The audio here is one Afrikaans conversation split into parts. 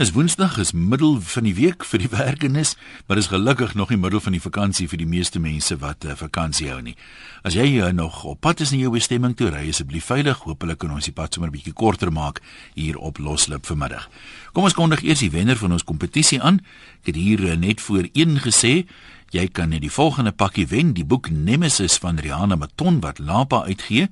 Dis Woensdag, is middel van die week vir die werkennis, maar dis gelukkig nog nie middel van die vakansie vir die meeste mense wat 'n uh, vakansie hou nie. As jy uh, nog op pad is na jou bestemming toe, ry asseblief veilig. Hoopelik kan ons die pad sommer 'n bietjie korter maak hier op Loslip vanmiddag. Kom ons kondig eers die wenner van ons kompetisie aan. Ek het hier uh, net voor een gesê, jy kan net die volgende pakkie wen, die boek Nemesis van Rihanna Maton wat Lapa uitgee.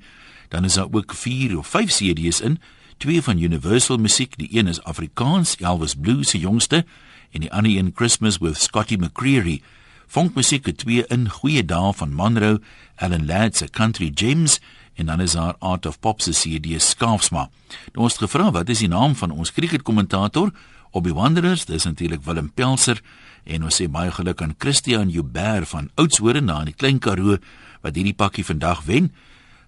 Dan is daar ook 4 of 5 CD's in twee van Universal Musiek, die een is Afrikaans, Elvis Blue se jongste en die ander een Christmas with Scotty McCreery. Funkmusiek het twee in Goeie Dae van Monroe, Alan Ladd se Country Gems en dan is daar Art of Pop se CD Skaafsma. Nou ons het gevra wat is die naam van ons cricketkommentator op die Wanderers? Dis natuurlik Willem Pelser en ons sê baie geluk aan Christian Joubert van Oudtshoorn na in die Klein Karoo wat hierdie pakkie vandag wen.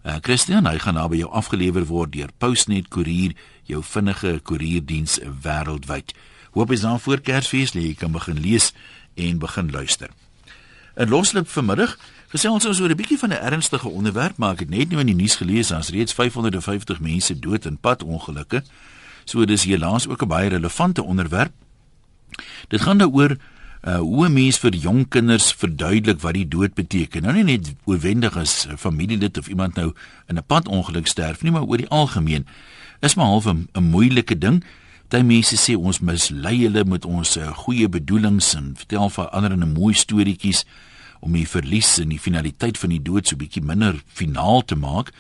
Uh, Christian, hy gaan naby jou afgelewer word deur Postnet Koerier, jou vinnige koerierdiens wêreldwyd. Hoop is dan voor Kersfees lê jy kan begin lees en begin luister. 'n Loslip vanmiddag gesels ons oor 'n bietjie van 'n ernstige onderwerp, maar ek het net nou in die nuus gelees as reeds 550 mense dood in padongelukke. So dis hierlaas ook 'n baie relevante onderwerp. Dit gaan daaroor uh hoe mens vir jong kinders verduidelik wat die dood beteken. Nou nie net oorwendig as familielid of iemand nou in 'n padongeluk sterf nie, maar oor die algemeen. Is maar half 'n moeilike ding. Daai mense sê ons mislei hulle met ons uh, goeie bedoelings en vertel vir ander 'n mooi storieetjies om die verlies en die finaliteit van die dood so bietjie minder finaal te maak.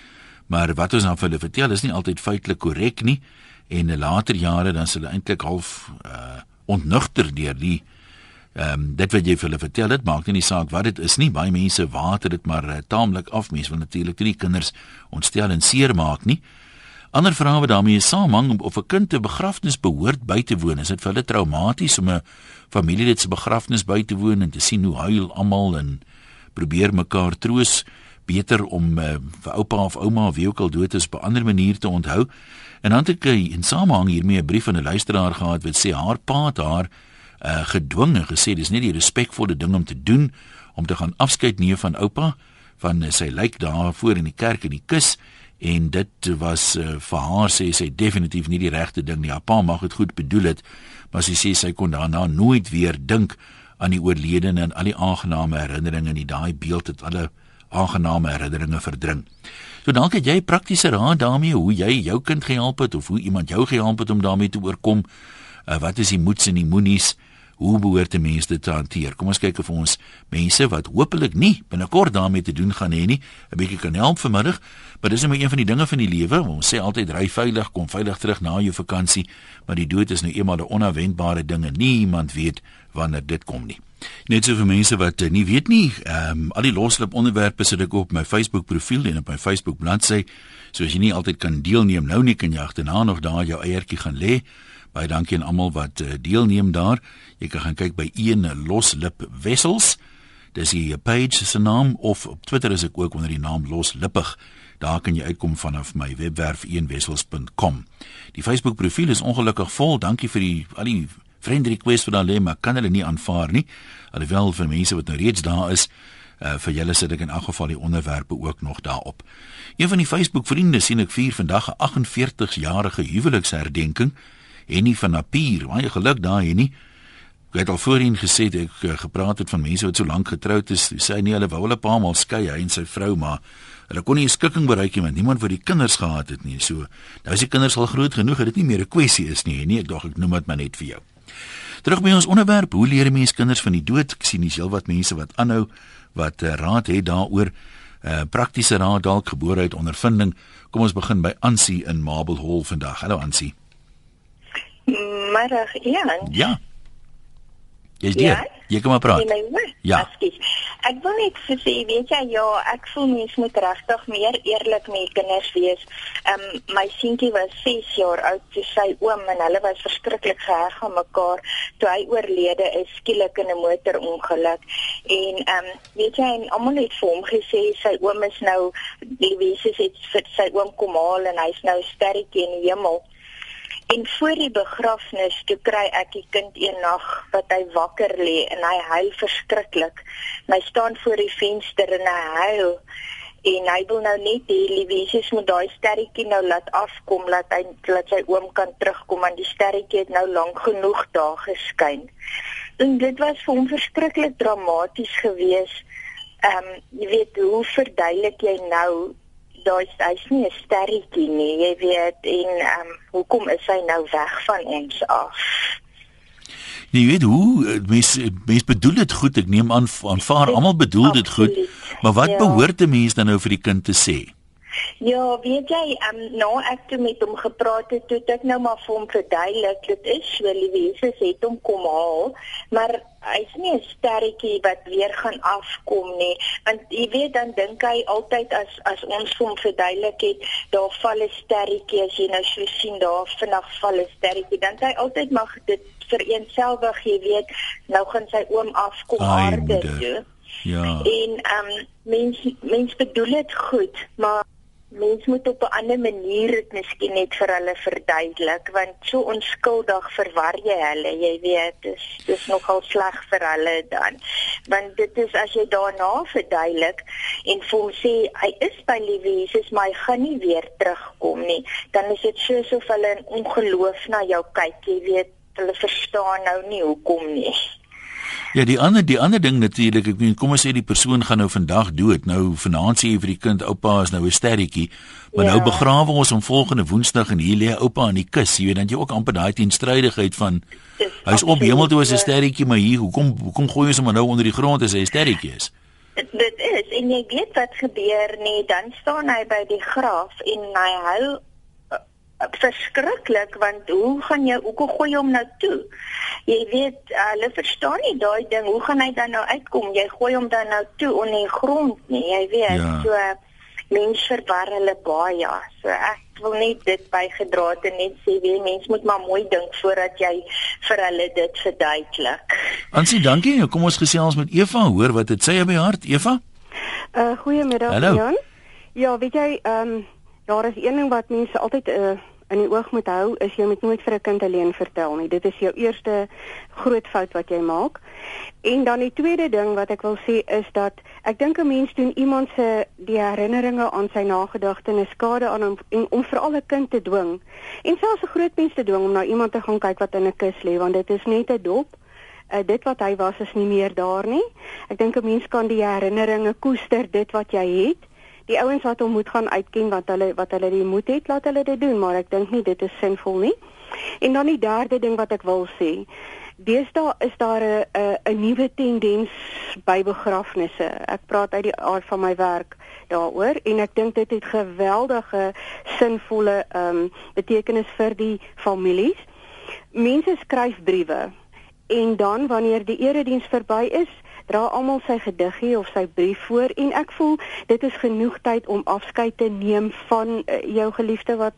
Maar wat ons dan vir hulle vertel is nie altyd feitelik korrek nie en in later jare dan sal hulle eintlik half uh ontnugter deur die Ehm um, dit wat jy vir hulle vertel dit maak nie saak wat dit is nie. Baie mense water dit maar uh, taamlik af. Mense wil natuurlik nie kinders ontstel en seer maak nie. Ander vrae wat daarmee saamhang of 'n kind 'n begrafnis behoort by te woon is dit vir hulle traumaties om 'n familielid se begrafnis by te woon en te sien hoe huil almal en probeer mekaar troos. Beter om uh, vir oupa of ouma wie ook al dood is op 'n ander manier te onthou. En dan het ek uh, in samehang hiermee 'n brief van 'n luisteraar gehad wat sê haar pa het haar uh, gedwing en gesê dis nie die respekvolle ding om te doen om te gaan afskeid neem van oupa van uh, sy lyk daar voor in die kerk in die kus en dit was uh, vir haar sê sy definitief nie die regte ding nie. Haar pa mag dit goed bedoel het, maar sy sê sy kon daarna nooit weer dink aan die oorledene en al die aangename herinneringe in daai beeld het alle aangename herinneringe verdring. So dalk het jy praktiese raad daarmee hoe jy jou kind gehelp het of hoe iemand jou gehelp het om daarmee te oorkom. Uh, wat is die moeds en die moenies? Hoe behoort 'n mens dit te hanteer? Kom ons kyk of ons mense wat hopelik nie binnekort daarmee te doen gaan hê nie, 'n bietjie kan help vanmiddag. Maar dis net een van die dinge van die lewe. Ons sê altyd ry veilig, kom veilig terug na jou vakansie, maar die dood is nou eenmal 'n onverwendbare ding en niemand weet wanneer dit kom nie. Net so vir mense wat uh, nie weet nie, ehm um, al die loslip onderwerpe sit ek op my Facebook profiel en op my Facebook bladsy. So as jy nie altyd kan deelneem nou nie, kan jy agterna nog daar jou eiertjie gaan lê. Baie dankie aan almal wat uh, deelneem daar. Jy kan gaan kyk by een loslip wessels. Dis die page se naam of op Twitter is ek ook onder die naam loslippig. Daar kan jy uitkom vanaf my webwerf eenwessels.com. Die Facebook profiel is ongelukkig vol. Dankie vir die al die friend request wat lê, maar kan hulle nie aanvaar nie. Alhoewel vir mense wat nou reeds daar is, uh, vir julle sit ek in elk geval die onderwerpe ook nog daarop. Een van die Facebook vriende sien ek vier vandag 'n 48 jarige huweliksherdenking en nie van Napier. Baie geluk daai en nie. Ek het al voorheen gesê ek uh, gepraat het van mense wat so lank getroud is. Hulle sê nee, hulle wou hulle pa mal skei hy en sy vrou, maar hulle kon nie 'n skikking bereik nie want niemand wou die kinders gehad het nie. So, nou is die kinders al groot genoeg dat dit nie meer 'n kwessie is nie. Nee, ek dink ek noem dit maar net vir jou. Terug by ons onderwerp, hoe leer mense kinders van die dood? Ek sien dis heelwat mense wat aanhou wat uh, raad het daaroor. Uh, praktiese raad dalk gebore uit ondervinding. Kom ons begin by Ansie in Marble Hall vandag. Hallo Ansie. Middag, Ian. Ja. Jy's. Ja? Jy kom maar praat. Ja. Ekskuus. Ek wil net sê, weet jy, ja, ek voel mens moet regtig meer eerlik met kinders wees. Ehm um, my seentjie was 6 jaar oud toe sy oom en hulle was verskriklik geheg aan mekaar toe hy oorlede is skielik in 'n motorongeluk. En ehm um, weet jy, en almal het vir hom gesê sy oom is nou die wese het vir sy oom kom haal en hy's nou sterretjie in die hemel. En voor die begrafnis toe kry ek die kind een nag wat hy wakker lê en hy huil verskriklik. Hy staan voor die venster en hy huil en hy wil nou net hê Livius moet daai sterretjie nou laat afkom laat hy laat sy oom kan terugkom want die sterretjie het nou lank genoeg daar geskyn. En dit was vir hom verskriklik dramaties geweest. Ehm um, jy weet hoe verduidelik jy nou daai hy's nie 'n sterretjie nie, jy weet en ehm um, hoekom is hy nou weg van ons af? Nee, weet hoe mense mense bedoel dit goed. Ek neem aan aanvaar almal bedoel dit goed. Maar wat ja. behoort 'n mens dan nou vir die kind te sê? Ja, weet jy, um, nou ek het met hom gepraat het, toe ek nou maar vir hom verduidelik, dit is so Louise het hom kom haal, maar hy's nie 'n sterretjie wat weer gaan afkom nie want jy weet dan dink hy altyd as as ons hom verduidelik het daar val 'n sterretjie as jy nou so sien daar vinnig val 'n sterretjie dan hy altyd mag dit vereenselwig jy weet nou gaan sy oom afkom harde toe. Ja. En ehm um, mens mens bedoel dit goed maar mens moet op 'n ander manier dit miskien net vir hulle verduidelik want so onskuldig verwar jy hulle jy weet dis dis nogal sleg vir hulle dan. Want dit is as jy daarna verduidelik en vir hom sê hy is by liewe Jesus maar hy gaan nie weer terugkom nie dan is dit soos of hulle in ongeloof na jou kyk jy weet hulle verstaan nou nie hoekom nie Ja, die ander die ander ding natuurlik, ek meen kom ons sê die persoon gaan nou vandag dood. Nou vanaand sê jy vir die kind oupa is nou 'n sterretjie, maar nou ja. nou begrawe ons hom volgende Woensdag en hier lê oupa in die kus. Jy weet dan jy ook amper daai teenstrydigheid van hy's op hemel toe as 'n sterretjie, maar hier hoekom hoekom gooi ons hom nou onder die grond as hy 'n sterretjie is? Dit is en jy weet wat gebeur nie, dan staan hy by die graf en hy hou verskriklik want hoe gaan jy hoe gooi hom nou toe? Jy weet hulle verstaan nie daai ding. Hoe gaan hy dan nou uitkom? Jy gooi hom dan nou toe onder die grond nie. Jy weet ja. so mense verwar hulle baie. So ek wil net dit bygedra het en net sê wie mense moet maar mooi dink voordat jy vir hulle dit verduidelik. Ansie, dankie. Nou kom ons gesels met Eva. Hoor wat dit sê op my hart, Eva? Uh goeiemiddag Jan. Ja, weet jy, ehm um, daar is een ding wat mense altyd 'n uh, in die oog moet hou is jy moet nooit vir 'n kind alleen vertel nie. Dit is jou eerste groot fout wat jy maak. En dan die tweede ding wat ek wil sê is dat ek dink 'n mens doen iemand se die herinneringe aan sy nagedagtenis skade aan hom en om vir al 'n kind te dwing en selfs 'n groot mens te dwing om na iemand te gaan kyk wat in 'n kus lê want dit is net 'n dop. Uh, dit wat hy was is nie meer daar nie. Ek dink 'n mens kan die herinneringe koester dit wat jy het die ouens wat hom moet gaan uitken wat hulle wat hulle die moed het laat hulle dit doen maar ek dink nie dit is sinvol nie. En dan die derde ding wat ek wil sê deesdae is daar 'n 'n 'n nuwe tendens by begrafnisse. Ek praat uit die aard van my werk daaroor en ek dink dit het geweldige sinvolle ehm um, betekenis vir die families. Mense skryf briewe en dan wanneer die erediens verby is dra almal sy gediggie of sy brief voor en ek voel dit is genoeg tyd om afskeid te neem van uh, jou geliefde wat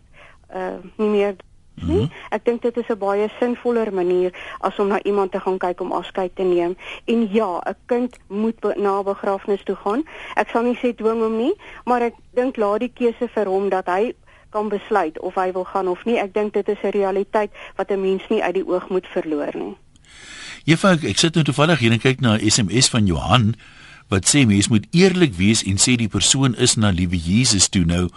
uh, nie meer Mm -hmm. Ek dink dit is 'n baie sinvoller manier as om na iemand te gaan kyk om afskeid te neem. En ja, 'n kind moet be na begrafnis toe gaan. Ek sal nie sê dwing hom nie, maar ek dink laat die keuse vir hom dat hy kan besluit of hy wil gaan of nie. Ek dink dit is 'n realiteit wat 'n mens nie uit die oog moet verloor nie. Juffrou, ek sit nou toevallig hier en kyk na 'n SMS van Johan wat sê mens moet eerlik wees en sê die persoon is na liewe Jesus toe nou.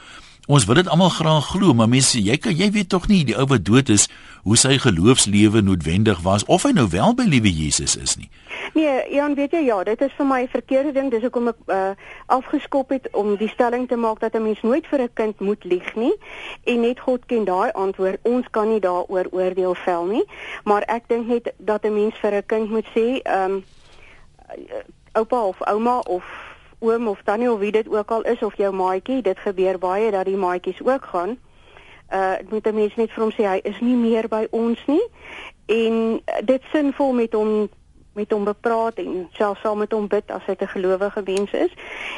Ons wil dit almal graag glo, maar mense, jy kan jy weet tog nie die ou wat dood is hoe sy geloofslewe noodwendig was of hy nou wel by liewe Jesus is nie. Nee, Jan, weet jy ja, dit is vir my 'n verkeerde ding, dis hoekom ek uh, afgeskop het om die stelling te maak dat 'n mens nooit vir 'n kind moet lieg nie en net God ken daai antwoord. Ons kan nie daaroor oordeel vel nie, maar ek dink net dat 'n mens vir 'n kind moet sê, ehm um, oupa of ouma of oom of tannie of wie dit ook al is of jou maatjie, dit gebeur baie dat die maatjies ook gaan. Uh ek moet 'n mens net vir hom sê hy is nie meer by ons nie en dit sinvol met hom met hom bepraat en selfs saam met hom bid as hy 'n gelowige mens is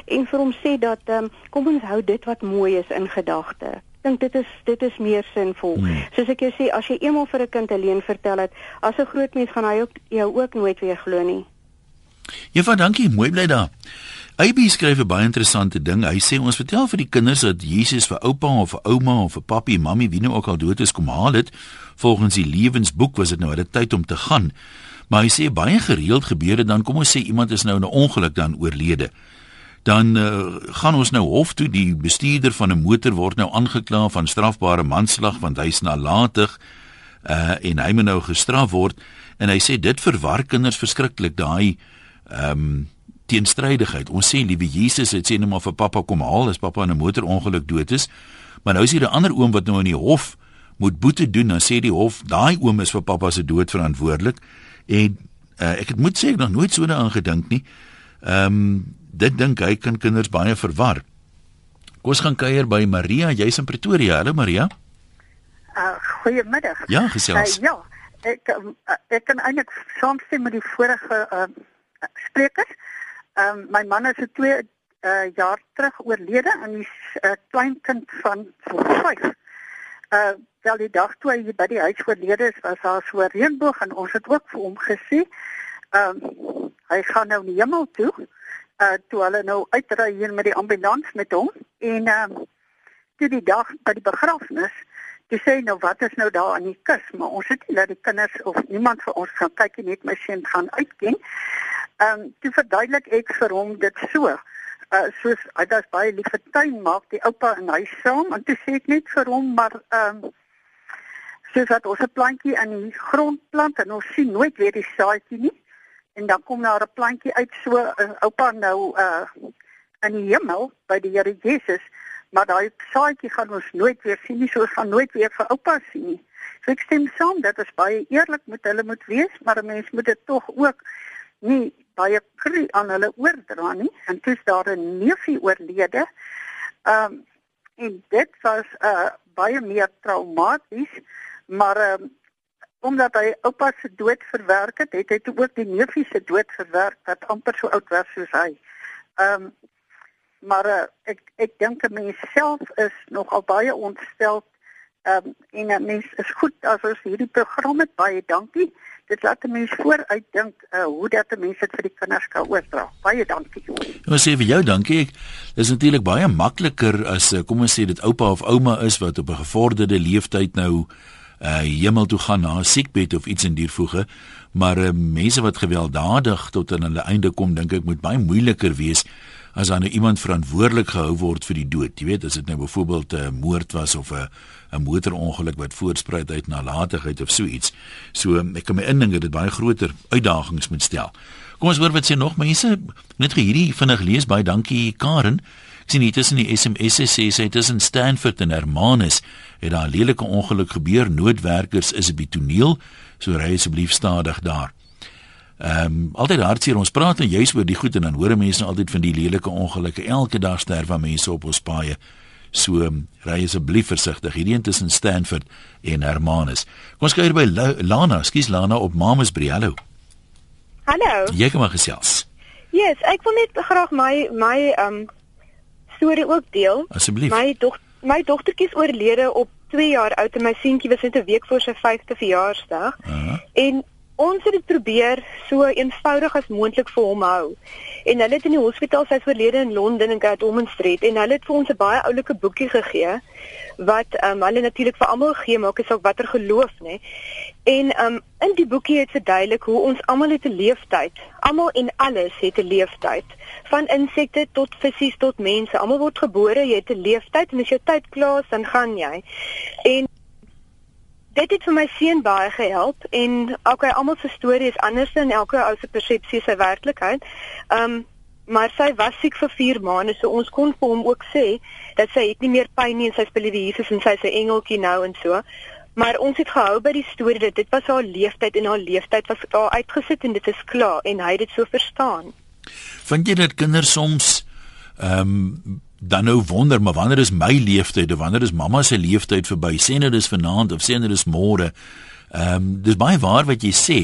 en vir hom sê dat um, kom ons hou dit wat mooi is in gedagte. Dink dit is dit is meer sinvol. Hmm. Soos ek jou sê, as jy eendag vir 'n kind alleen vertel het, as 'n groot mens gaan hy ook jou ook nooit weer glo nie. Juffrou, dankie, mooi bly daar. AB skryf 'n baie interessante ding. Hy sê ons vertel vir die kinders dat Jesus vir oupa of vir ouma of vir papi, mammy, wie nou ook al dood is kom haal het. Volgens die lewensboek was dit nou 'n tyd om te gaan. Maar hy sê baie gereeld gebeur dit dan kom ons sê iemand is nou in 'n ongeluk dan oorlede. dan uh, gaan ons nou hof toe die bestuurder van 'n motor word nou aangekla van strafbare manslag want hy's nalatig uh en hy moet nou gestraf word en hy sê dit verwar kinders verskriklik daai ehm um, teenstrydigheid. Ons sê liewe Jesus het sê net maar vir pappa kom haal as pappa in 'n motorongeluk dood is. Maar nou is hier 'n ander oom wat nou in die hof moet boete doen. Dan sê die hof daai oom is vir pappa se dood verantwoordelik. En uh, ek het moet sê ek nog nooit so daaraan gedink nie. Ehm um, dit dink hy kan kinders baie verwar. Kom ons gaan kuier by Maria, jy's in Pretoria. Hallo Maria. Uh goeiemiddag. Ja, gesels. Uh, ja, ek uh, ek kan eintlik saamstem met die vorige uh, sprekers. Ehm um, my man is 'n 2 uh, jaar terug oorlede en hy's 'n uh, kleinkind van 5. Uh wel die dag toe hy by die huis oorlede is, was daar so 'n reënboog en ons het ook vir hom gesê ehm um, hy gaan nou in die hemel toe. Uh toe hulle nou uitry hier met die ambulans met hom en ehm um, toe die dag by die begrafnis Jy sê nou wat is nou daar aan die kus, maar ons het nie laat die kinders of iemand vir ons gaan kyk net my seun gaan uitken. Ehm um, toe verduidelik ek vir hom dit so. Uh soos hy was baie lief vir tuin maak, die oupa en hy saam en toe sê ek net vir hom maar ehm um, soos dat ons 'n plantjie in die grond plant en ons sien nooit weer die saadjie nie. En dan kom daar 'n plantjie uit so uh, oupa nou uh in die hemel by die Here Jesus, maar daai saadjie gaan ons nooit weer sien nie, so ons gaan nooit weer vir oupa sien nie. So ek stem saam dat dit baie eerlik met hulle moet wees, maar 'n mens moet dit tog ook nie baie kry aan hulle oordra nie en toe is daar 'n neefie oorlede. Ehm um, en dit was uh, baie meer traumaties, maar ehm um, omdat hy oupa se dood verwerk het, het hy toe ook die neefie se dood verwerk wat amper so oud was soos hy. Ehm um, maar uh, ek ek dink 'n mens self is nogal baie ontstel Ehm um, en 'n mens is goed as ons hierdie program het baie dankie. Dit laat 'n mens vooruit dink uh, hoe dat 'n mens dit vir die kinders kan oordra. Baie dankie. Ons sê vir jou dankie. Dit is natuurlik baie makliker as eh, kom ons sê dit oupa of ouma is wat op 'n gevorderde leeftyd nou uh hemel toe gaan na 'n siekbed of iets in dier voege. Maar uh, mense wat gewelddadig tot aan hulle einde kom, dink ek moet baie moeiliker wees as dan nou iemand verantwoordelik gehou word vir die dood. Jy weet, as dit nou byvoorbeeld 'n moord was of 'n 'n motorongeluk wat voortspruit uit nalatigheid of so iets. So ek kan my indink dat dit baie groter uitdagings moet stel. Kom ons hoor wat sê nog mense. Net vir hierdie vinnig lees baie dankie Karen. Ek sien hier tussen die SMS sê sy tussen Stanford en Hermanus het daar 'n lelike ongeluk gebeur. Noodwerkers is op die toneel. So ry asseblief stadig daar. Ehm um, altyd hartseer ons praat nou juis oor die goed en dan hoor mense nou altyd van die lelike ongelukke. Elke dag sterf mense op ons paaie. So ry asseblief versigtig. Hierdie een tussen Stanford en Hermanus. Kom ons kyk by Lana, skus Lana op Mamasbury. Hallo. Hallo. Jy kom maar gesels. Yes, ek wil net graag my my um storie ook deel. Asseblief. My dog my dogtertjie is oorlede op 2 jaar oud en my seentjie was net 'n week voor sy 5de verjaarsdag. Uh -huh. En ons het dit probeer so eenvoudig as moontlik vir hom hou. En hulle het in die hospitaal sy verlede in Londen in Gatholmen Street en hulle het vir ons 'n baie oulike boekie gegee wat um, hulle natuurlik vir almal gee maak asook watter geloof nê. En ehm um, in die boekie het verduidelik hoe ons almal het 'n leeftyd. Almal en alles het 'n leeftyd. Van insekte tot visse tot mense. Almal word gebore, jy het 'n leeftyd en as jou tyd klaar is, dan gaan jy. En dit het vir my seun baie gehelp en okay almal se storie is anders en elke ou se persepsie is sy werklikheid. Ehm um, maar sy was siek vir 4 maande so ons kon vir hom ook sê dat sy het nie meer pyn nie en sy speel die Jesus en sy is 'n engeltjie nou en so. Maar ons het gehou by die storie dat dit was haar leeftyd en haar leeftyd was daar uitgesit en dit is klaar en hy het dit so verstaan. Vind jy dat kinders soms ehm um, dan nou wonder maar wanneer is my leeftyd of wanneer is mamma se leeftyd verby? Sê nou dis vanaand of sê nou dis môre? Ehm um, dis baie waar wat jy sê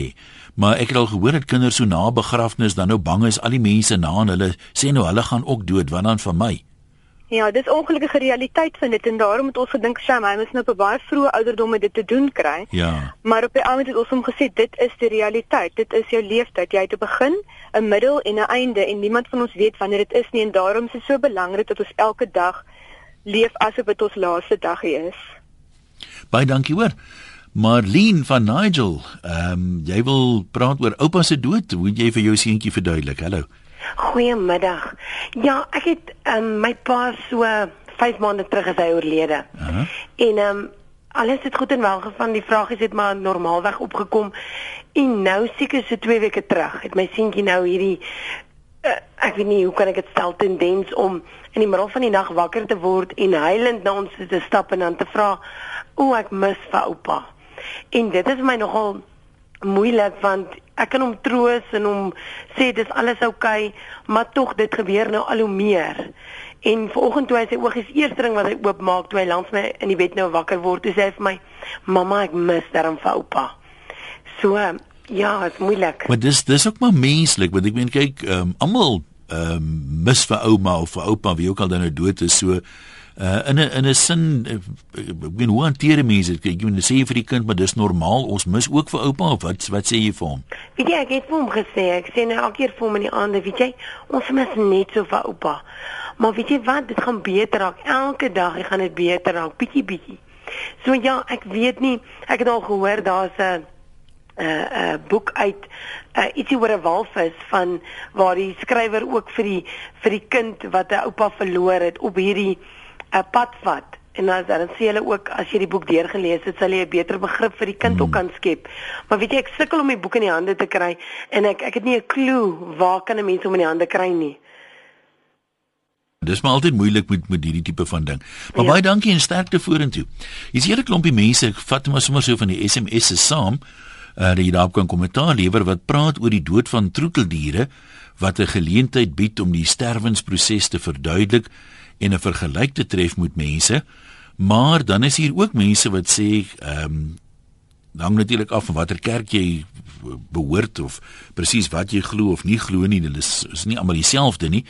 maar ek het al gehoor dat kinders so na begrafnis dan nou bang is al die mense na hulle sê nou hulle gaan ook dood wat dan van my Ja, dis ongelukkige realiteit van dit en daarom het ons gedink Sam, hy moet nou op 'n baie vroeë ouderdom met dit te doen kry. Ja. Maar op die oomblik het ons hom gesê dit is die realiteit. Dit is jou leeftyd. Jy het 'n begin, 'n middel en 'n einde en niemand van ons weet wanneer dit is nie en daarom is dit so belangrik dat ons elke dag leef asof dit ons laaste dag is. Baie dankie hoor. Marlene van Nigel, ehm um, jy wil praat oor oupa se dood. Hoe jy vir jou seentjie verduidelik? Hallo. Goeiemiddag. Ja, ek het um, my pa so 5 maande terug as hy oorlede. Uh -huh. En ehm um, alles het goed en wel gegaan. Die vraag is het maar normaalweg opgekom. En nou seker so 2 weke terug het my seentjie nou hierdie uh, ek weet nie hoe kan ek dit stel tendens om in die middel van die nag wakker te word en huilend na ons te stap en dan te vra, "O, ek mis vir oupa." En dit is my nogal moeilik want ek kan hom troos en hom sê dis alles oukei, okay, maar tog dit gebeur nou al hoe meer. En vanoggend toe hy sy oogies eerste ding wat hy oopmaak toe hy langs my in die bed nou wakker word, toe sê hy vir my: "Mamma, ek mis darm vir oupa." So ja, dit is moeilik. Maar dis dis ook maar menslik, want ek meen kyk, um, almal ehm um, mis vir ouma of vir oupa wie ook al dan nou dood is. So uh in 'n in 'n sin eh, ek weet hoe hanteer mense dit? Jy moet sê vir die kind maar dis normaal ons mis ook vir oupa. Of wat wat sê jy vir hom? Weet jy ek het vir hom gesê ek sê nou elke keer vir hom in die aande weet jy ons mis net so vir oupa. Maar weet jy wat? Dit gaan beter raak. Elke dag gaan dit beter raak. Bietjie bietjie. So ja ek weet nie. Ek het al gehoor daar's 'n 'n uh, 'n uh, boek uit uh, ietsie oor 'n walvis van waar die skrywer ook vir die vir die kind wat 'n oupa verloor het op hierdie 'n pad vat. En as dan sê hulle ook as jy die boek deurgelees het, sal jy 'n beter begrip vir die kind mm. ook kan skep. Maar weet jy, ek sukkel om die boek in die hande te kry en ek ek het nie 'n klou waar kan 'n mens hom in die hande kry nie. Dis maar altyd moeilik met met hierdie tipe van ding. Maar ja. baie dankie en sterkte vorentoe. Hier's 'n hele klompie mense, ek vat maar sommer so van die SMS'e saam. Uh die daar kan kommentaar lewer wat praat oor die dood van troeteldiere wat 'n geleentheid bied om die sterwensproses te verduidelik en 'n vergelyk te tref met mense. Maar dan is hier ook mense wat sê ehm um, hang natuurlik af van watter kerk jy behoort of presies wat jy glo of nie glo nie. Hulle is, is nie almal dieselfde nie.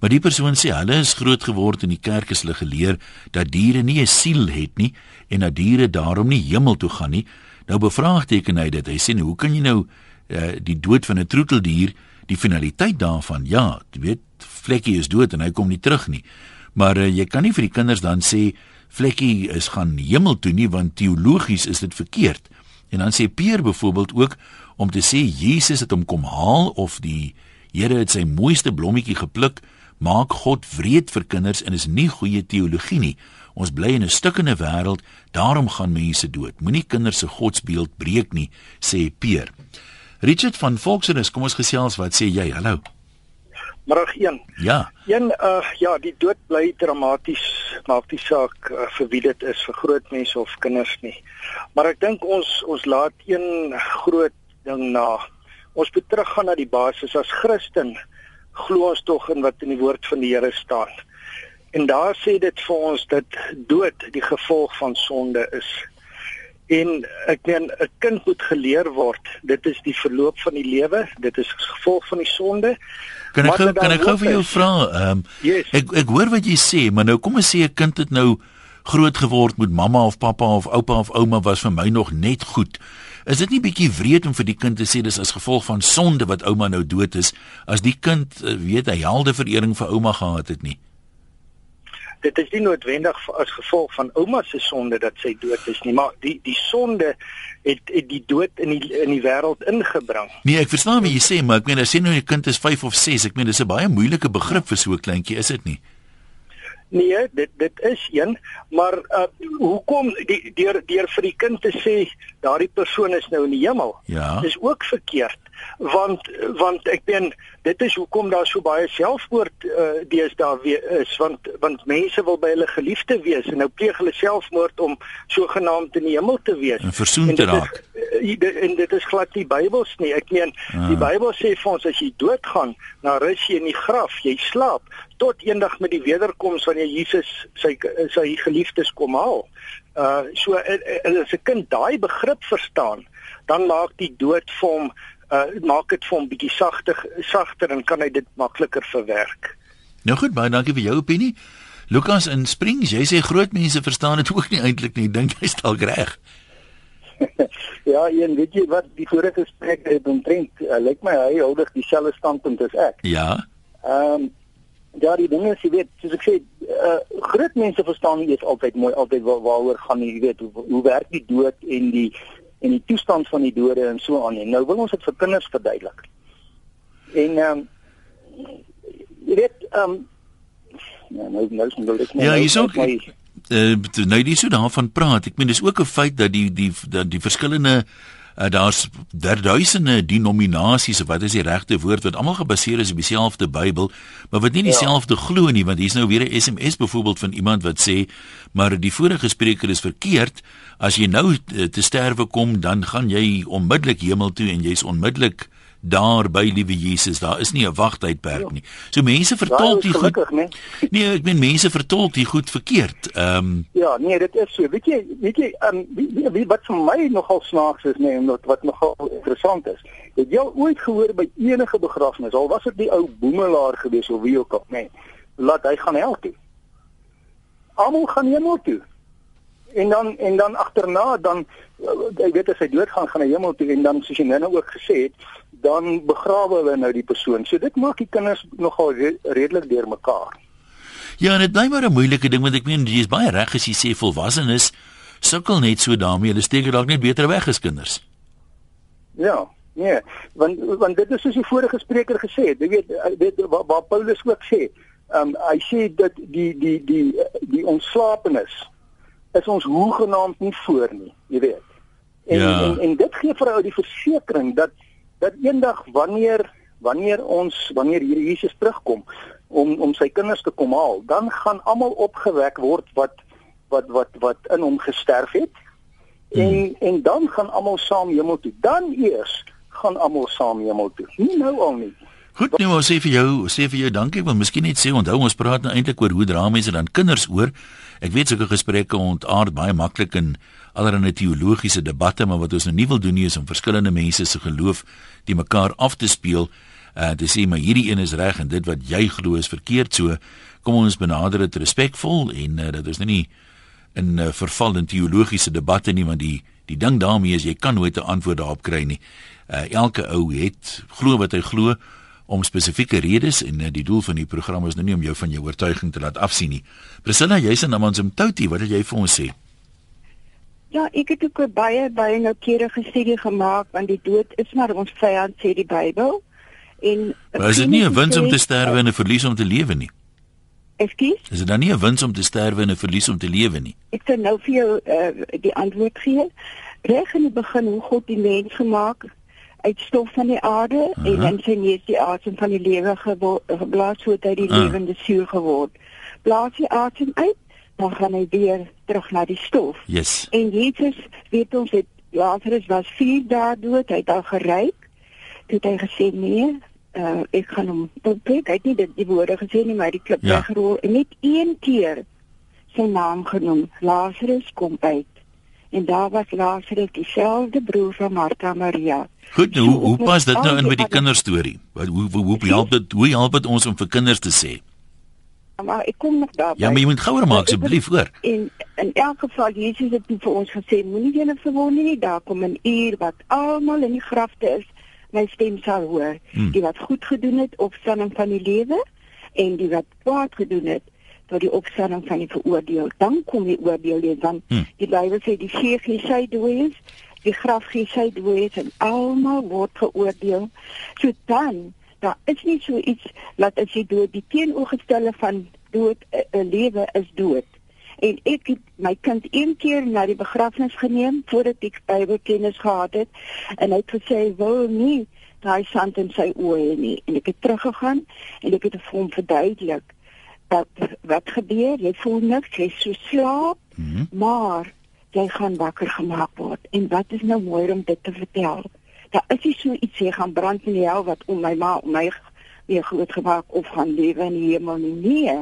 Maar die persoon sê hulle is groot geword in die kerk is hulle geleer dat diere nie 'n siel het nie en dat diere daarom nie hemel toe gaan nie. Nou bevraagteken hy dit. Hy sê nou, hoe kan jy nou uh, die dood van 'n troeteldier die finaliteit daarvan? Ja, jy weet, vlekkie is dood en hy kom nie terug nie. Maar uh, jy kan nie vir die kinders dan sê vlekkie is gaan hemel toe nie want teologies is dit verkeerd. En dan sê Peer byvoorbeeld ook om te sê Jesus het hom kom haal of die Here het sy mooiste blommetjie gepluk, maak God wreed vir kinders en is nie goeie teologie nie. Ons bly in 'n stukkende wêreld, daarom gaan mense dood. Moenie kinders se godsbeeld breek nie, sê Peer. Richard van Volksrus, kom ons gesels, wat sê jy? Hallo. Middag 1. Ja. Een uh ja, die dood bly dramaties, maak die saak uh, vir wie dit is, vir groot mense of kinders nie. Maar ek dink ons ons laat een groot ding na. Ons moet teruggaan na die basis as Christen. Glo ons tog in wat in die woord van die Here staan. En daar sê dit vir ons dat dood die gevolg van sonde is. En ek meen 'n kind moet geleer word. Dit is die verloop van die lewe, dit is gevolg van die sonde. Kan ek gou kan ek gou vir jou vra? Ehm um, yes. ek ek hoor wat jy sê, maar nou kom ons sê 'n kind het nou groot geword met mamma of pappa of oupa of ouma was vir my nog net goed. Is dit nie bietjie wreed om vir die kind te sê dis as gevolg van sonde wat ouma nou dood is as die kind eh, weet hy helde verering vir ouma gehad het nie? Dit is nie noodwendig as gevolg van ouma se sonde dat sy dood is nie, maar die die sonde het, het die dood in die in die wêreld ingebring. Nee, ek verstaan wat jy sê, maar ek meen as jy nou 'n kind is 5 of 6, ek meen dis 'n baie moeilike begrip vir so 'n kleintjie, is dit nie? Nee, dit dit is een, maar uh, hoekom die deur deur vir die kind te sê daardie persoon is nou in die hemel? Ja. Is ook verkeerd want want ek ben dit is hoekom daar so baie selfmoord uh, deesdae weer is want want mense wil by hulle geliefde wees en nou pleeg hulle selfmoord om sogenaamd in die hemel te wees. En versoen te raak. uh, en dit is glad nie Bybels nie. Ek meen ah. die Bybel sê vir ons as jy doodgaan dan rus jy in die graf jy slaap tot eendag met die wederkoms wanneer Jesus sy sy geliefdes kom haal. Uh so as 'n kind daai begrip verstaan dan maak die dood vir hom uh maak dit vir hom bietjie sagter sagter en kan hy dit makliker verwerk. Nou goed, baie dankie vir jou opinie. Lukas in Springs, jy sê groot mense verstaan dit ook nie eintlik nie. Dink jy stel reg? ja, een weet jy wat die vorige gesprek het omtrent, uh, lyk my hy hou dig dieselfde standpunt as ek. Ja. Ehm um, ja, die dinge is jy weet, soos ek sê, uh, groot mense verstaan nie eers altyd mooi altyd waar, waaroor gaan jy weet hoe, hoe werk die dood en die en die toestand van die dode en so aan. En nou wil ons dit vir kinders verduidelik. En ehm um, jy weet ehm um, ja, nou nou is nou ek Ja, hier's ook uh, nou dis so daarvan praat. Ek meen dis ook 'n feit dat die die dat die verskillende uh, daar's duisende denominasies of wat is die regte woord wat almal gebaseer is op dieselfde Bybel, maar wat nie ja. dieselfde ja. glo nie, want hier's nou weer 'n SMS byvoorbeeld van iemand wat sê, maar die vorige spreker is verkeerd. As jy nou uh, te sterwe kom, dan gaan jy onmiddellik hemel toe en jy's onmiddellik daar by liewe Jesus. Daar is nie 'n wagtydperk nie. So mense vertolk dit goed. Nee. nee, ek meen mense vertolk dit goed verkeerd. Ehm um, Ja, nee, dit is so. Weet jy, weet jy, ehm um, wie, wie, wat vir my nogal snaaks is, nee, wat wat nogal interessant is. Het jy ooit gehoor by enige begrafnis, al was dit die ou boemelaar gewees of wie ook al, nee, laat hy gaan help toe. Almal gaan hemel toe en dan en dan agterna dan jy weet as hy doodgaan gaan hy hemel toe en dan soos jy nou ook gesê het dan begrawe hulle nou die persoon. So dit maak die kinders nogal re redelik deurmekaar. Ja, en dit bly maar 'n moeilike ding want ek meen jy is baie reg as jy sê volwassenes sukkel net so daarmee. Hulle steek dalk net beter weg as kinders. Ja, nee, want want dit is soos die vorige spreker gesê het. Jy weet dit waar, waar Paulus ook sê, ehm um, hy sê dat die die die die ontslapenis is ons hoegenaamd nie voor nie, jy weet. En, ja. en en dit gee vir ou die versekering dat dat eendag wanneer wanneer ons wanneer hier Jesus terugkom om om sy kinders te kom haal, dan gaan almal opgewek word wat wat wat wat in hom gesterf het. Hmm. En en dan gaan almal saam hemel toe. Dan eers gaan almal saam hemel toe. Nie nou al nie. Goed, nou sê vir jou, sê vir jou dankie, want miskien net sê onthou ons praat nou eintlik oor hoe dra mense dan kinders oor. Ek weet sulke gesprekke ontaard baie maklik in allerlei teologiese debatte, maar wat ons nou nie wil doen nie is om verskillende mense se geloof die mekaar af te speel en uh, te sê maar hierdie een is reg en dit wat jy glo is verkeerd. So kom ons benader dit respekvol en uh, dat ons nou nie in uh, verval in teologiese debatte nie want die die ding daarmee is jy kan nooit 'n antwoord daarop kry nie. Uh, elke ou het glo wat hy glo om spesifieke redes en uh, die doel van die program is nou nie om jou van jou oortuiging te laat afsien nie. Priscilla, jy's in Amanzimtoti, wat wil jy vir ons sê? Ja, ek het ook baie baie noukeurige studie gemaak want die dood is maar ons vyand sê die Bybel. En Maar is dit nie 'n wins om te sterwe en 'n verlies om te lewe nie? Ekskuus? Is dit dan nie 'n wins om te sterwe en 'n verlies om te lewe nie? Ek sê nou vir jou uh, die antwoord gee. Reg in die begin hoe God die mens gemaak uit stof van die aarde uh -huh. en dan sy neus die asem van die lewe geblaas sodat hy die uh -huh. lewende siel geword. Blaas die asem uit dan gaan hy weer terug na die stof. Yes. En Jesus weet ons het Lazarus was 4 dae dood, hy het al geryk. Toe het hy gesê nee, uh, ek gaan hom opwek. Hy het nie dit die woorde gesê nie, maar die klip ja. weggerol en net een keer sy naam genoem, Lazarus kom uit. En daar was Lazarus dieselfde broer van Martha Maria. Goed, nou, hoe hoe pas dit nou in met die kinderstorie? Wat hoe hoe hoe help dit hoe help dit ons om vir kinders te sê? maar ek kom nog daar. Ja, maar jy moet gouer maak asseblief hoor. En in elk geval Jesus het vir ons gesê moenie julle verwonder nie, daar kom 'n uur wat almal in die grafte is, my stem sal hoor. Hmm. Die wat goed gedoen het op standing van die lewe en die wat kwaad gedoen het tot die opstanding van die veroordeel. Dan kom die oordeel weer dan. Hmm. Die Bybel sê die gees gee sy dooies, die graf gee sy dooies en almal word geoordeel. So dan daar is nie so iets dat as jy dood die teenoorgestelde van dood 'n uh, uh, lewe is dood. En ek het my kind een keer na die begrafnis geneem voordat ek Bybelkennis gehad het en hy het gesê wil nie daai sand in sy oë nie en ek het teruggegaan en ek het vir hom verduidelik dat wat gebeur? Jy voel niks jy so slaap mm -hmm. maar jy gaan wakker gemaak word. En wat is nou mooi om dit te vertel? Daar is nie so iets jy gaan brand in die hel wat om my ma om my weer groot gemaak of gaan lewe in die hemel nie. Nee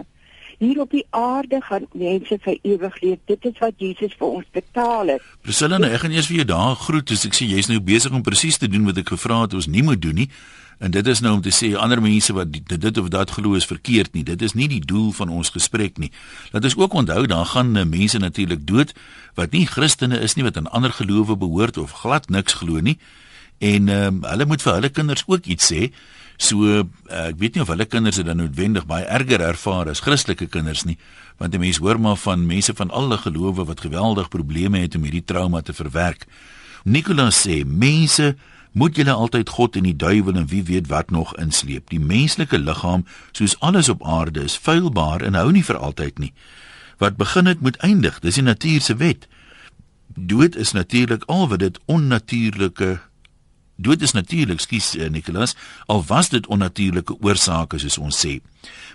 hier op die aarde gaan mense vir ewig leef dit is wat Jesus vir ons betaal het Priscilla nou ek gaan eers vir jou daar groet as ek sê jy's nou besig om presies te doen wat ek gevra het ons nie moet doen nie En dit is nou om te sê ander mense wat dit, dit of dat glo is verkeerd nie. Dit is nie die doel van ons gesprek nie. Laat ons ook onthou daar gaan uh, mense natuurlik dood wat nie Christene is nie wat aan ander gelowe behoort of glad niks glo nie en ehm um, hulle moet vir hulle kinders ook iets sê. So uh, ek weet nie of hulle kinders dit dan noodwendig baie erger ervaar as Christelike kinders nie, want 'n mens hoor maar van mense van alle gelowe wat geweldig probleme het om hierdie trauma te verwerk. Nicolas sê mense moet julle altyd God en die duiwel en wie weet wat nog insleep. Die menslike liggaam, soos alles op aarde, is feilbaar en hou nie vir altyd nie. Wat begin het, moet eindig. Dis die natuur se wet. Dood is natuurlik al wat dit onnatuurlike Dood is natuurlik, skus eh, Nicholas, al was dit onnatuurlike oorsake soos ons sê.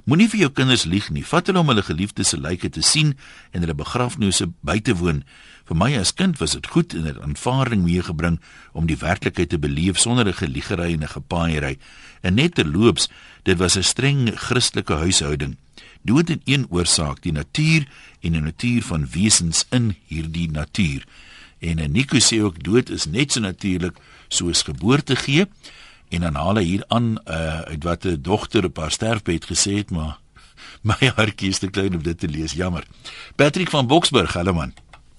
Moenie vir jou kinders lieg nie. Vat hulle om hulle geliefdes se lyke te sien en hulle begrafnisse by te woon. Vir my as kind was dit goed en 'n aanvaarding meegebring om die werklikheid te beleef sonder 'n geliegery en 'n gepaaiery. En net terloops, dit was 'n streng Christelike huishouding. Dood het een oorsaak, die natuur en die natuur van wesens in hierdie natuur. En Nico sê ook dood is net so natuurlik soos geboorte gee. En dan haal hy hier aan uh, uit wat 'n dogter op haar sterfbed gesê het maar my hartjie is te klein om dit te lees. Jammer. Patrick van Boksburg hallo man.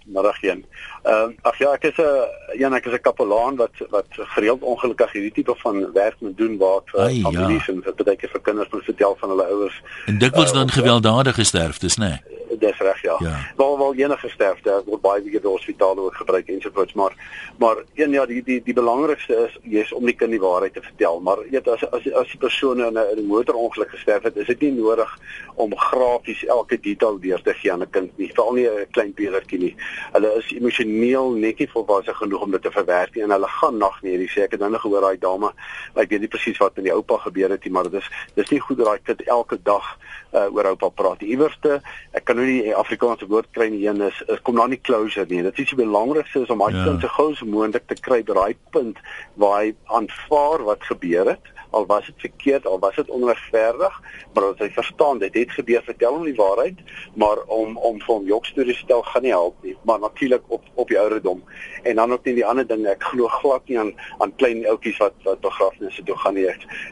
Middag een. Ehm uh, ag ja, ek is 'n een ek is 'n kapelaan wat wat gereeld ongelukkig hierdie tipe van werk moet doen waar vir families ja. en vir baie vir kinders moet vertel van hulle ouers. En dikwels uh, dan gewelddadige sterftes, né? Nee? dis reg ja. ja. Waar waar enige sterfte word baie weer die hospitale ook gebruik ensovoorts maar maar een ja die die die belangrikste is jy's om die kind die waarheid te vertel maar weet as as as die persoon in 'n in 'n motorongeluk gesterf het is dit nie nodig om grafies elke detail deur te gee aan 'n kind nie veral nie 'n klein peertjie nie. Hulle is emosioneel net nie volwasse genoeg om dit te verwerk nie en hulle gaan nag nie. Jy sê ek het nou nog gehoor daai dame ek weet nie presies wat met die oupa gebeur het nie maar dit is dis nie goed dat daai kind elke dag uh, oor oupa praat. Iewerste ek kan nou nie Afrikaanse woord kry nie een is, is kom daar nie closure nie. Dit is die belangrikste is om daai ja. kind so gou as moontlik te kry by daai punt waar hy aanvaar wat gebeur het al was dit verkeerd al was dit onregverdig maar as hy verstaan dit het gebeur vertel hom die waarheid maar om om vir hom jokstories te stel gaan nie help nie maar natuurlik op op die ouderdom. En dan ook nie die ander ding ek glo glad nie aan aan klein ouetjies wat wat begrafnisse toe gaan nie.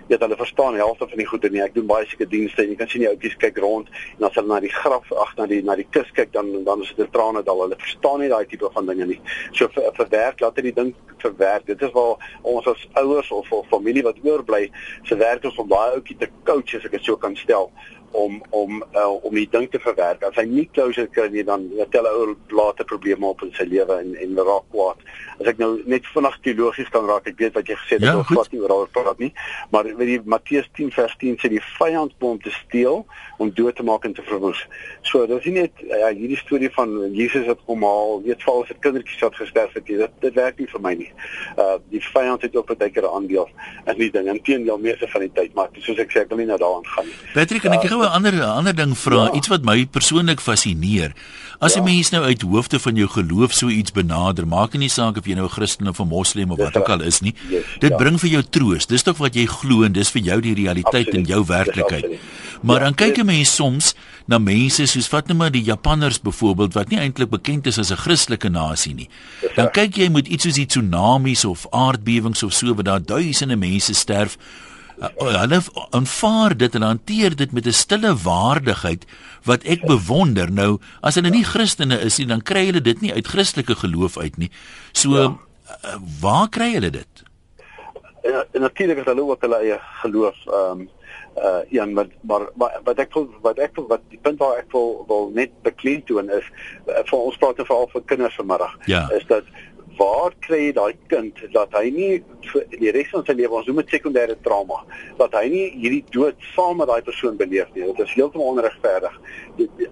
Weet hulle verstaan helfte van die goede nie ek doen baie seker dienste en jy kan sien die ouetjies kyk rond en as hulle na die graf ag na die na die kus kyk dan dan is dit 'n trane dal hulle verstaan nie daai tipe van dinge nie. So vir verwerk laat hulle die ding verwerk. Dit is waar ons as ouers of of familie wat oorbly se werk is om daai ouetjie te coach as ek dit so kan stel om om uh, om die ding te verwerk. As hy nie closure kry nie dan tel hy later probleme op in sy lewe en en raak kwaad. As ek nou net vinnig teologies kan raak, ek weet wat jy gesê het, ja, ek glad nie oor praat nie, maar weet jy Matteus 10 vers 10 sê die vyand kom om te steel, om dood te maak en te verwoes. So, dit is nie net ja, hierdie storie van Jesus wat kom haal, weet val as 'n kindertjie wat gesterf het, dit dit werk nie vir my nie. Uh die vyand het ook baie keer 'n aandeel in die ding. Inteendeel meeste van die tyd, maar soos ek sê, ek wil nie nou daaraan gaan nie. Patrick, en ek uh, 'n ander ander ding vra, ja. iets wat my persoonlik fascineer. As 'n ja. mens nou uit hoofde van jou geloof so iets benader, maak nie saak of jy nou 'n Christen of 'n Moslem of wat ook al is nie. Yes, dit ja. bring vir jou troos. Dis tog wat jy glo en dis vir jou die realiteit absoluut. in jou werklikheid. Maar ja, dan kyk jy mense soms na mense soos wat net maar die Japanners byvoorbeeld wat nie eintlik bekend is as 'n Christelike nasie nie. Dan kyk jy met iets soos die tsunamies of aardbewings of so wat daar duisende mense sterf uh, hulle aanvaar dit en hanteer dit met 'n stille waardigheid wat ek bewonder. Nou, as hulle nie Christene is nie, dan kry hulle dit nie uit Christelike geloof uit nie. So ja. uh, waar kry hulle dit? Ja, natuurlik is hulle ook hulle eie geloof ehm um, uh ja maar maar wat ek wil wat ek wil wat die punt waar ek wil wil net beklemtoon is uh, vir ons praat oor veral vir kinders vanmiddag ja. is dat waar kry jy daai kind dat hy nie die res van sy lewe ons noem dit sekondêre trauma dat hy nie hierdie dood saam met daai persoon beleef nie. Dit is heeltemal onregverdig.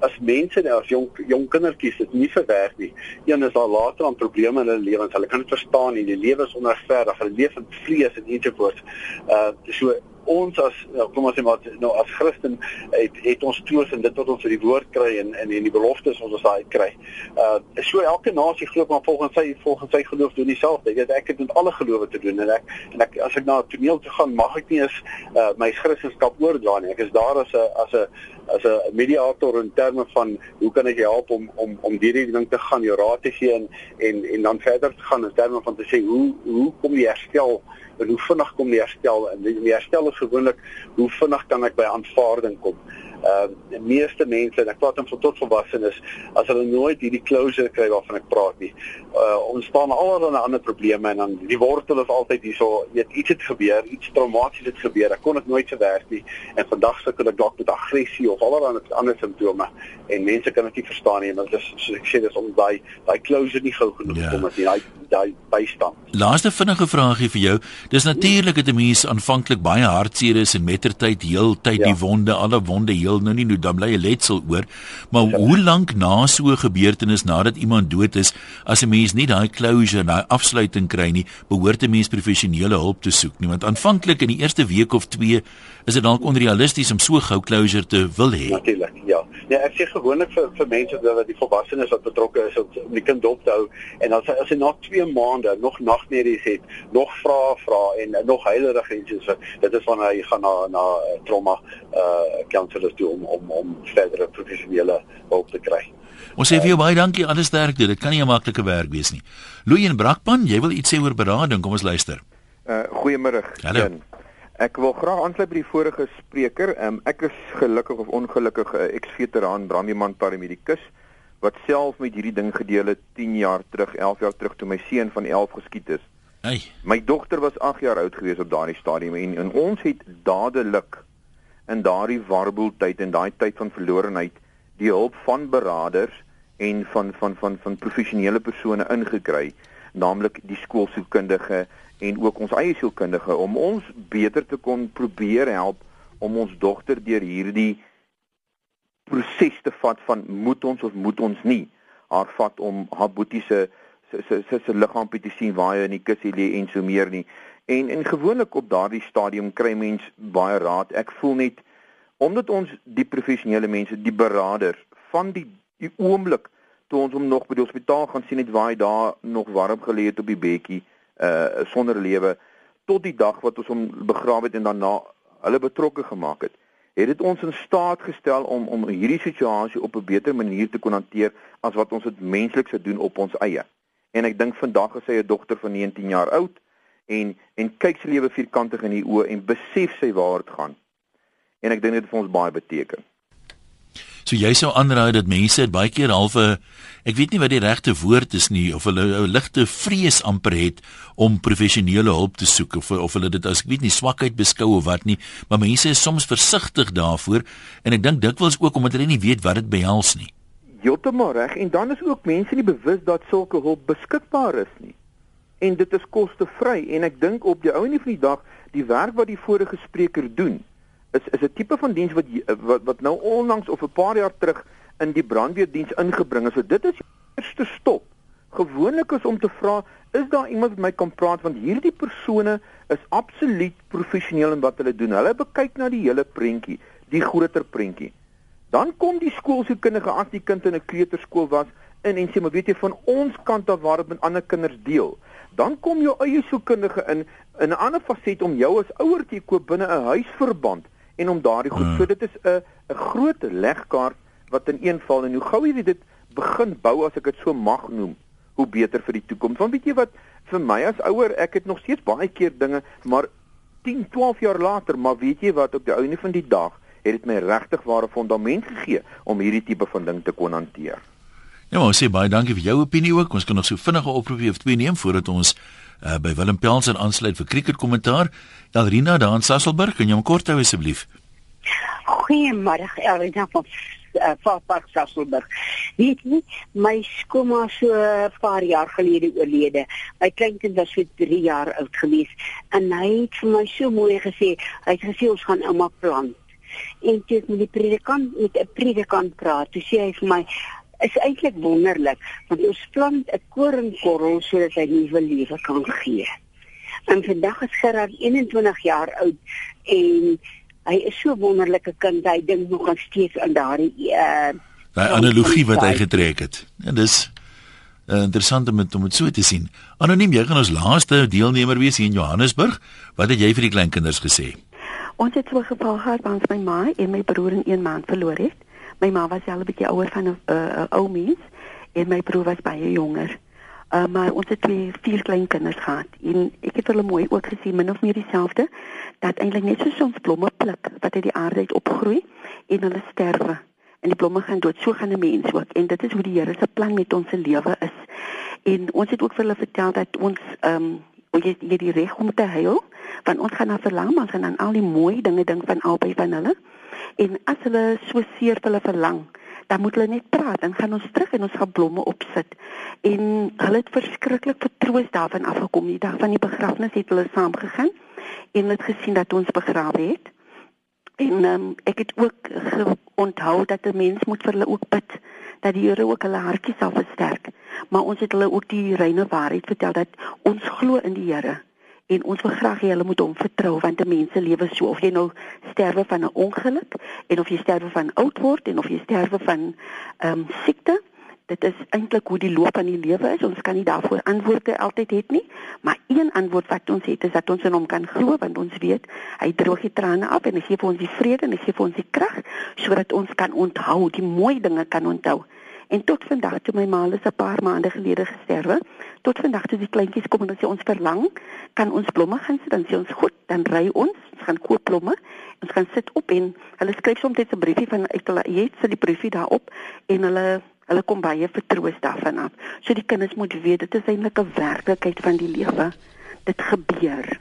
As mense nou as jong jong kindertjies dit nie verwerk nie een is daar later aan probleme in hulle lewens. Hulle kan dit verstaan nie die lewe is onregverdig. Hulle leef in vlees en ensovoorts uh so ons as nou, kom ons sê maar nou as Christen het het ons toos en dit wat ons uit die woord kry en en en die beloftes ons ons daai kry. Uh so elke nasie glo maar volgens sy volgens sy geloof doen dieselfde. Jy weet ek het met alle gelowe te doen en ek en ek as ek na 'n toneel toe gaan mag ek nie eens uh my Christendom oordra nie. Ek is daar as 'n as 'n as 'n mediator in terme van hoe kan ek help om om om hierdie ding te gaan jou raad te gee en en en dan verder te gaan in terme van te sê hoe hoe kom die herstel en hoe vinnig kom die herstel en die, die herstel is gewoonlik hoe vinnig kan ek by aanvaarding kom. Ehm uh, die meeste mense en ek praat dan van tot volwassenes as hulle nooit hierdie closure kry waarvan ek praat nie. Uh ons staan allerlei ander probleme en dan die wortel is altyd hierso, weet iets het gebeur, iets traumaties het gebeur. Ek kon dit nooit verwerk nie en vandag sukkel ek dalk met aggressie of allerlei ander simptome en mense kan dit nie verstaan nie, want dit is soos ek sê dis om daai daai closure nie gou genoeg. Ja. kom as jy daai bystand. Laaste vinnige vraagie vir jou. Dis natuurlik dat 'n mens aanvanklik baie hartseer is en mettertyd heeltyd ja. die wonde, alle wonde heel nou nie nou dan bly 'n letsel oor. Maar ja. hoe lank na so 'n gebeurtenis nadat iemand dood is, as 'n mens nie daai closure, daai afsluiting kry nie, behoort 'n mens professionele hulp te soek nie, want aanvanklik in die eerste week of 2 is dit dalk onrealisties om so gou closure te wil hê. Natuurlik, ja. Ja, ek sê gewoonlik vir vir mense wat die volwassenes wat betrokke is om die kind dop te hou en as hy as hy na 2 maande nog nagmerries het, nog vra vra en nog heilige grense so dit is wanneer hy gaan na na uh, trauma uh counselors toe om om om verdere professionele hulp te kry. Ons sê vir jou baie dankie, alles sterkte. Dit kan nie 'n maklike werk wees nie. Louie en Brakpan, jy wil iets sê oor berading, kom ons luister. Uh goeiemôre. Hallo. Ek wil graag aansluit by die vorige spreker. Um, ek is gelukkig of ongelukkig 'n uh, eks-veteraan brandweerman paramedikus wat self met hierdie ding gedeel het 10 jaar terug, 11 jaar terug toe my seun van 11 geskiet is. Hey. My dogter was 8 jaar oud gewees op daardie stadium en, en ons het dadelik in daardie warboeltyd en daai tyd van verlorenheid die hulp van beraders en van van van van professionele persone ingekry, naamlik die skoolsielkundige en ook ons eie sielkundige om ons beter te kon probeer help om ons dogter deur hierdie proses te vat van moet ons of moet ons nie haar vat om haar boetie se se se se liggaampie te sien waar hy in die kussie lê en so meer nie. En en gewoonlik op daardie stadium kry mens baie raad. Ek voel net omdat ons die professionele mense, die beraders van die die oomblik toe ons hom nog by die hospitaal gaan sien het waar hy daar nog warm gelê het op die bedjie uh sonder lewe tot die dag wat ons hom begrawe het en daarna hulle betrokke gemaak het het dit ons in staat gestel om om hierdie situasie op 'n beter manier te kon hanteer as wat ons dit menslik sou doen op ons eie. En ek dink vandag hy 'n dogter van 19 jaar oud en en kyk sy lewe vierkantig in die oë en besef sy waar dit gaan. En ek dink dit het vir ons baie beteken. So jy sou aanraai dat mense dit baie keer halfe ek weet nie wat die regte woord is nie of hulle 'n ligte vrees amper het om professionele hulp te soek of of hulle dit as ek weet nie swakheid beskou of wat nie, maar mense is soms versigtig daarvoor en ek dink dikwels ook omdat hulle nie weet wat dit behels nie. Heeltemal reg en dan is ook mense nie bewus dat sulke hulp beskikbaar is nie. En dit is kostevry en ek dink op die ou en die van die dag die werk wat die vorige spreker doen is is 'n tipe van diens wat, wat wat nou onlangs of 'n paar jaar terug in die brandweerdiens ingebring is. So dit is die eerste stop. Gewoonlik is om te vra, is daar iemand wat my kan praat want hierdie persone is absoluut professioneel in wat hulle doen. Hulle bekyk na die hele prentjie, die groter prentjie. Dan kom die skoolsielkundige as die kind in 'n kleuterskool was in en sê maar weet jy van ons kant af waar dit met ander kinders deel. Dan kom jou eie sielkundige in in 'n ander faset om jou as ouer te koop binne 'n huisverband en om daardie goed. Hmm. So dit is 'n 'n groot legkaart wat in een val en hoe gou jy dit begin bou as ek dit so mag noem, hoe beter vir die toekoms. Want weet jy wat vir my as ouer, ek het nog steeds baie keer dinge, maar 10, 12 jaar later, maar weet jy wat op die ouene van die dag het dit my regtig ware fondament gegee om hierdie tipe van ding te kon hanteer. Ja, ons sê baie dankie vir jou opinie ook. Ons kan nog so vinnige oproepie of twee neem voordat ons uh, by Willem Pelser aansluit vir cricket kommentaar. Elrina daar in Sasselburg, kan jy hom kort hou asseblief? Goeiemôre, Elrina van uh, Park Sasselburg. Weet jy, my skoolma so 'n paar jaar gelede oorlede. My kleinkind was so 3 jaar oud gewees en hy het vir my so mooi gesê, hy het gesê ons gaan ouma plant. En toe met die predikant met 'n predikant praat, toe sê hy vir my is eintlik wonderlik want ons plant 'n koringkorrel sodat hy nuwe lewe kan gee. En vandag is Gerard 21 jaar oud en hy is so wonderlike kind. Hy dink nog aan steeds aan daardie uh daai analogie wat hy getrek het. En dis uh, interessant om dit om dit so te sien. Anoniem, jy gaan ons laaste deelnemer wees hier in Johannesburg. Wat het jy vir die kleinkinders gesê? Ons het so 'n geval gehad waar ons my ma en my broer in 1 maand verloor het. My ma was al 'n bietjie ouer van 'n uh, uh, ou mens en my broer was baie jonger. Uh, maar ons het twee vier klein kinders gehad en ek het hulle mooi ook gesien min of meer dieselfde dat eintlik net so soms blomme pluk wat uit die aarde uit opgroei en hulle sterwe en die blomme gaan dood so gaan 'n mens ook en dit is hoe die Here se plan met ons se lewe is. En ons het ook vir hulle vertel dat ons ehm um, ons het hier die reg om te huil want ons gaan na verlang ons gaan aan al die mooi dinge dink van albei van hulle en as hulle so seer vir hulle verlang dan moet hulle net praat en gaan ons terug en ons gaan blomme opsit. En hulle het verskriklik vertroos daarvan afgekom. Die dag van die begrafnis het hulle saam gegaan en het gesien dat ons begrawe het. En um, ek het ook onthou dat 'n mens moet vir hulle ook bid dat die Here ook hulle hartjies sal versterk. Maar ons het hulle ook die reine waarheid vertel dat ons glo in die Here en ons wil graag hê hulle moet hom vertrou want 'n mens se lewe so of jy nou sterwe van 'n ongeluk en of jy sterwe van oud word en of jy sterwe van ehm um, siekte dit is eintlik hoe die loop van die lewe is. Ons kan nie daarvoor antwoorde altyd het nie maar een antwoord wat ons het is dat ons in hom kan glo want ons weet hy droog die trane af en hy gee vir ons die vrede en hy gee vir ons die krag sodat ons kan onthou die mooi dinge kan onthou En tot vandag toe my ma is 'n paar maande gelede gesterwe, tot vandag toe die kleintjies kom en sê ons verlang, kan ons blomme gaan sit dan sê ons goed, dan ry ons, ons gaan koop blomme, ons gaan sit op en hulle skryf soms net 'n briefie van uit hulle eet sit die briefie daarop en hulle hulle kom baie vertroos daarvan af. So die kinders moet weet dit is eintlik 'n werklikheid van die lewe. Dit gebeur.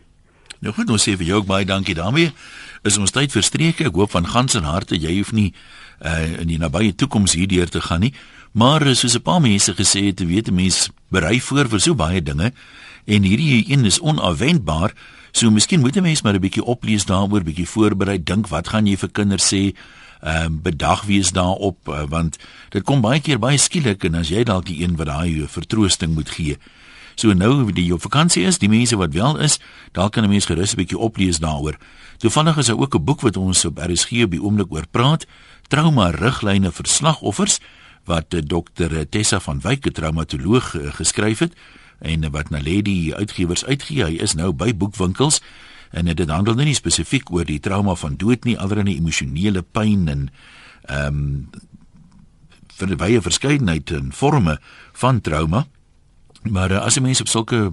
Nou goed, ons sê vir jou ook baie dankie daarmee. Is ons tyd verstreek. Ek hoop van gans en harte jy hoef nie uh, in die nabye toekoms hierdeur te gaan nie. Maar eh, soos 'n paar mense gesê het, weet 'n mens berei voor vir so baie dinge en hierdie een is onafwendbaar. So miskien moet 'n mens maar 'n bietjie oplees daaroor, bietjie voorberei, dink wat gaan jy vir kinders sê? Ehm um, bedag wees daarop uh, want dit kom baie keer baie skielik en as jy dalk die een wat daai vertroosting moet gee. So nou die jou vakansie is, die mense wat wel is, dalk kan 'n mens gerus 'n bietjie oplees daaroor. Toevallig is daar ook 'n boek wat ons op RSG op die oomblik oor praat, Trauma riglyne vir slagoffers wat eh, dokter eh, Tessa van Wyk, 'n traumatoloog, eh, geskryf het en wat Naledi uitgewers uitgee. Hy is nou by boekwinkels en dit handel nie spesifiek oor die trauma van dood nie, alreeds emosionele pyn en ehm um, vir baie verskeidenheid en forme van trauma. Maar as jy mense op sulke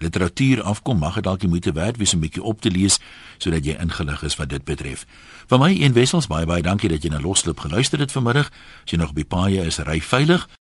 literatuur afkom, mag dit dalk die moeite werd wees om 'n bietjie op te lees sodat jy ingelig is wat dit betref. Vir my en Wessels baie baie dankie dat jy na Losloop geluister het vanmiddag. As jy nog op die paaie is, ry veilig.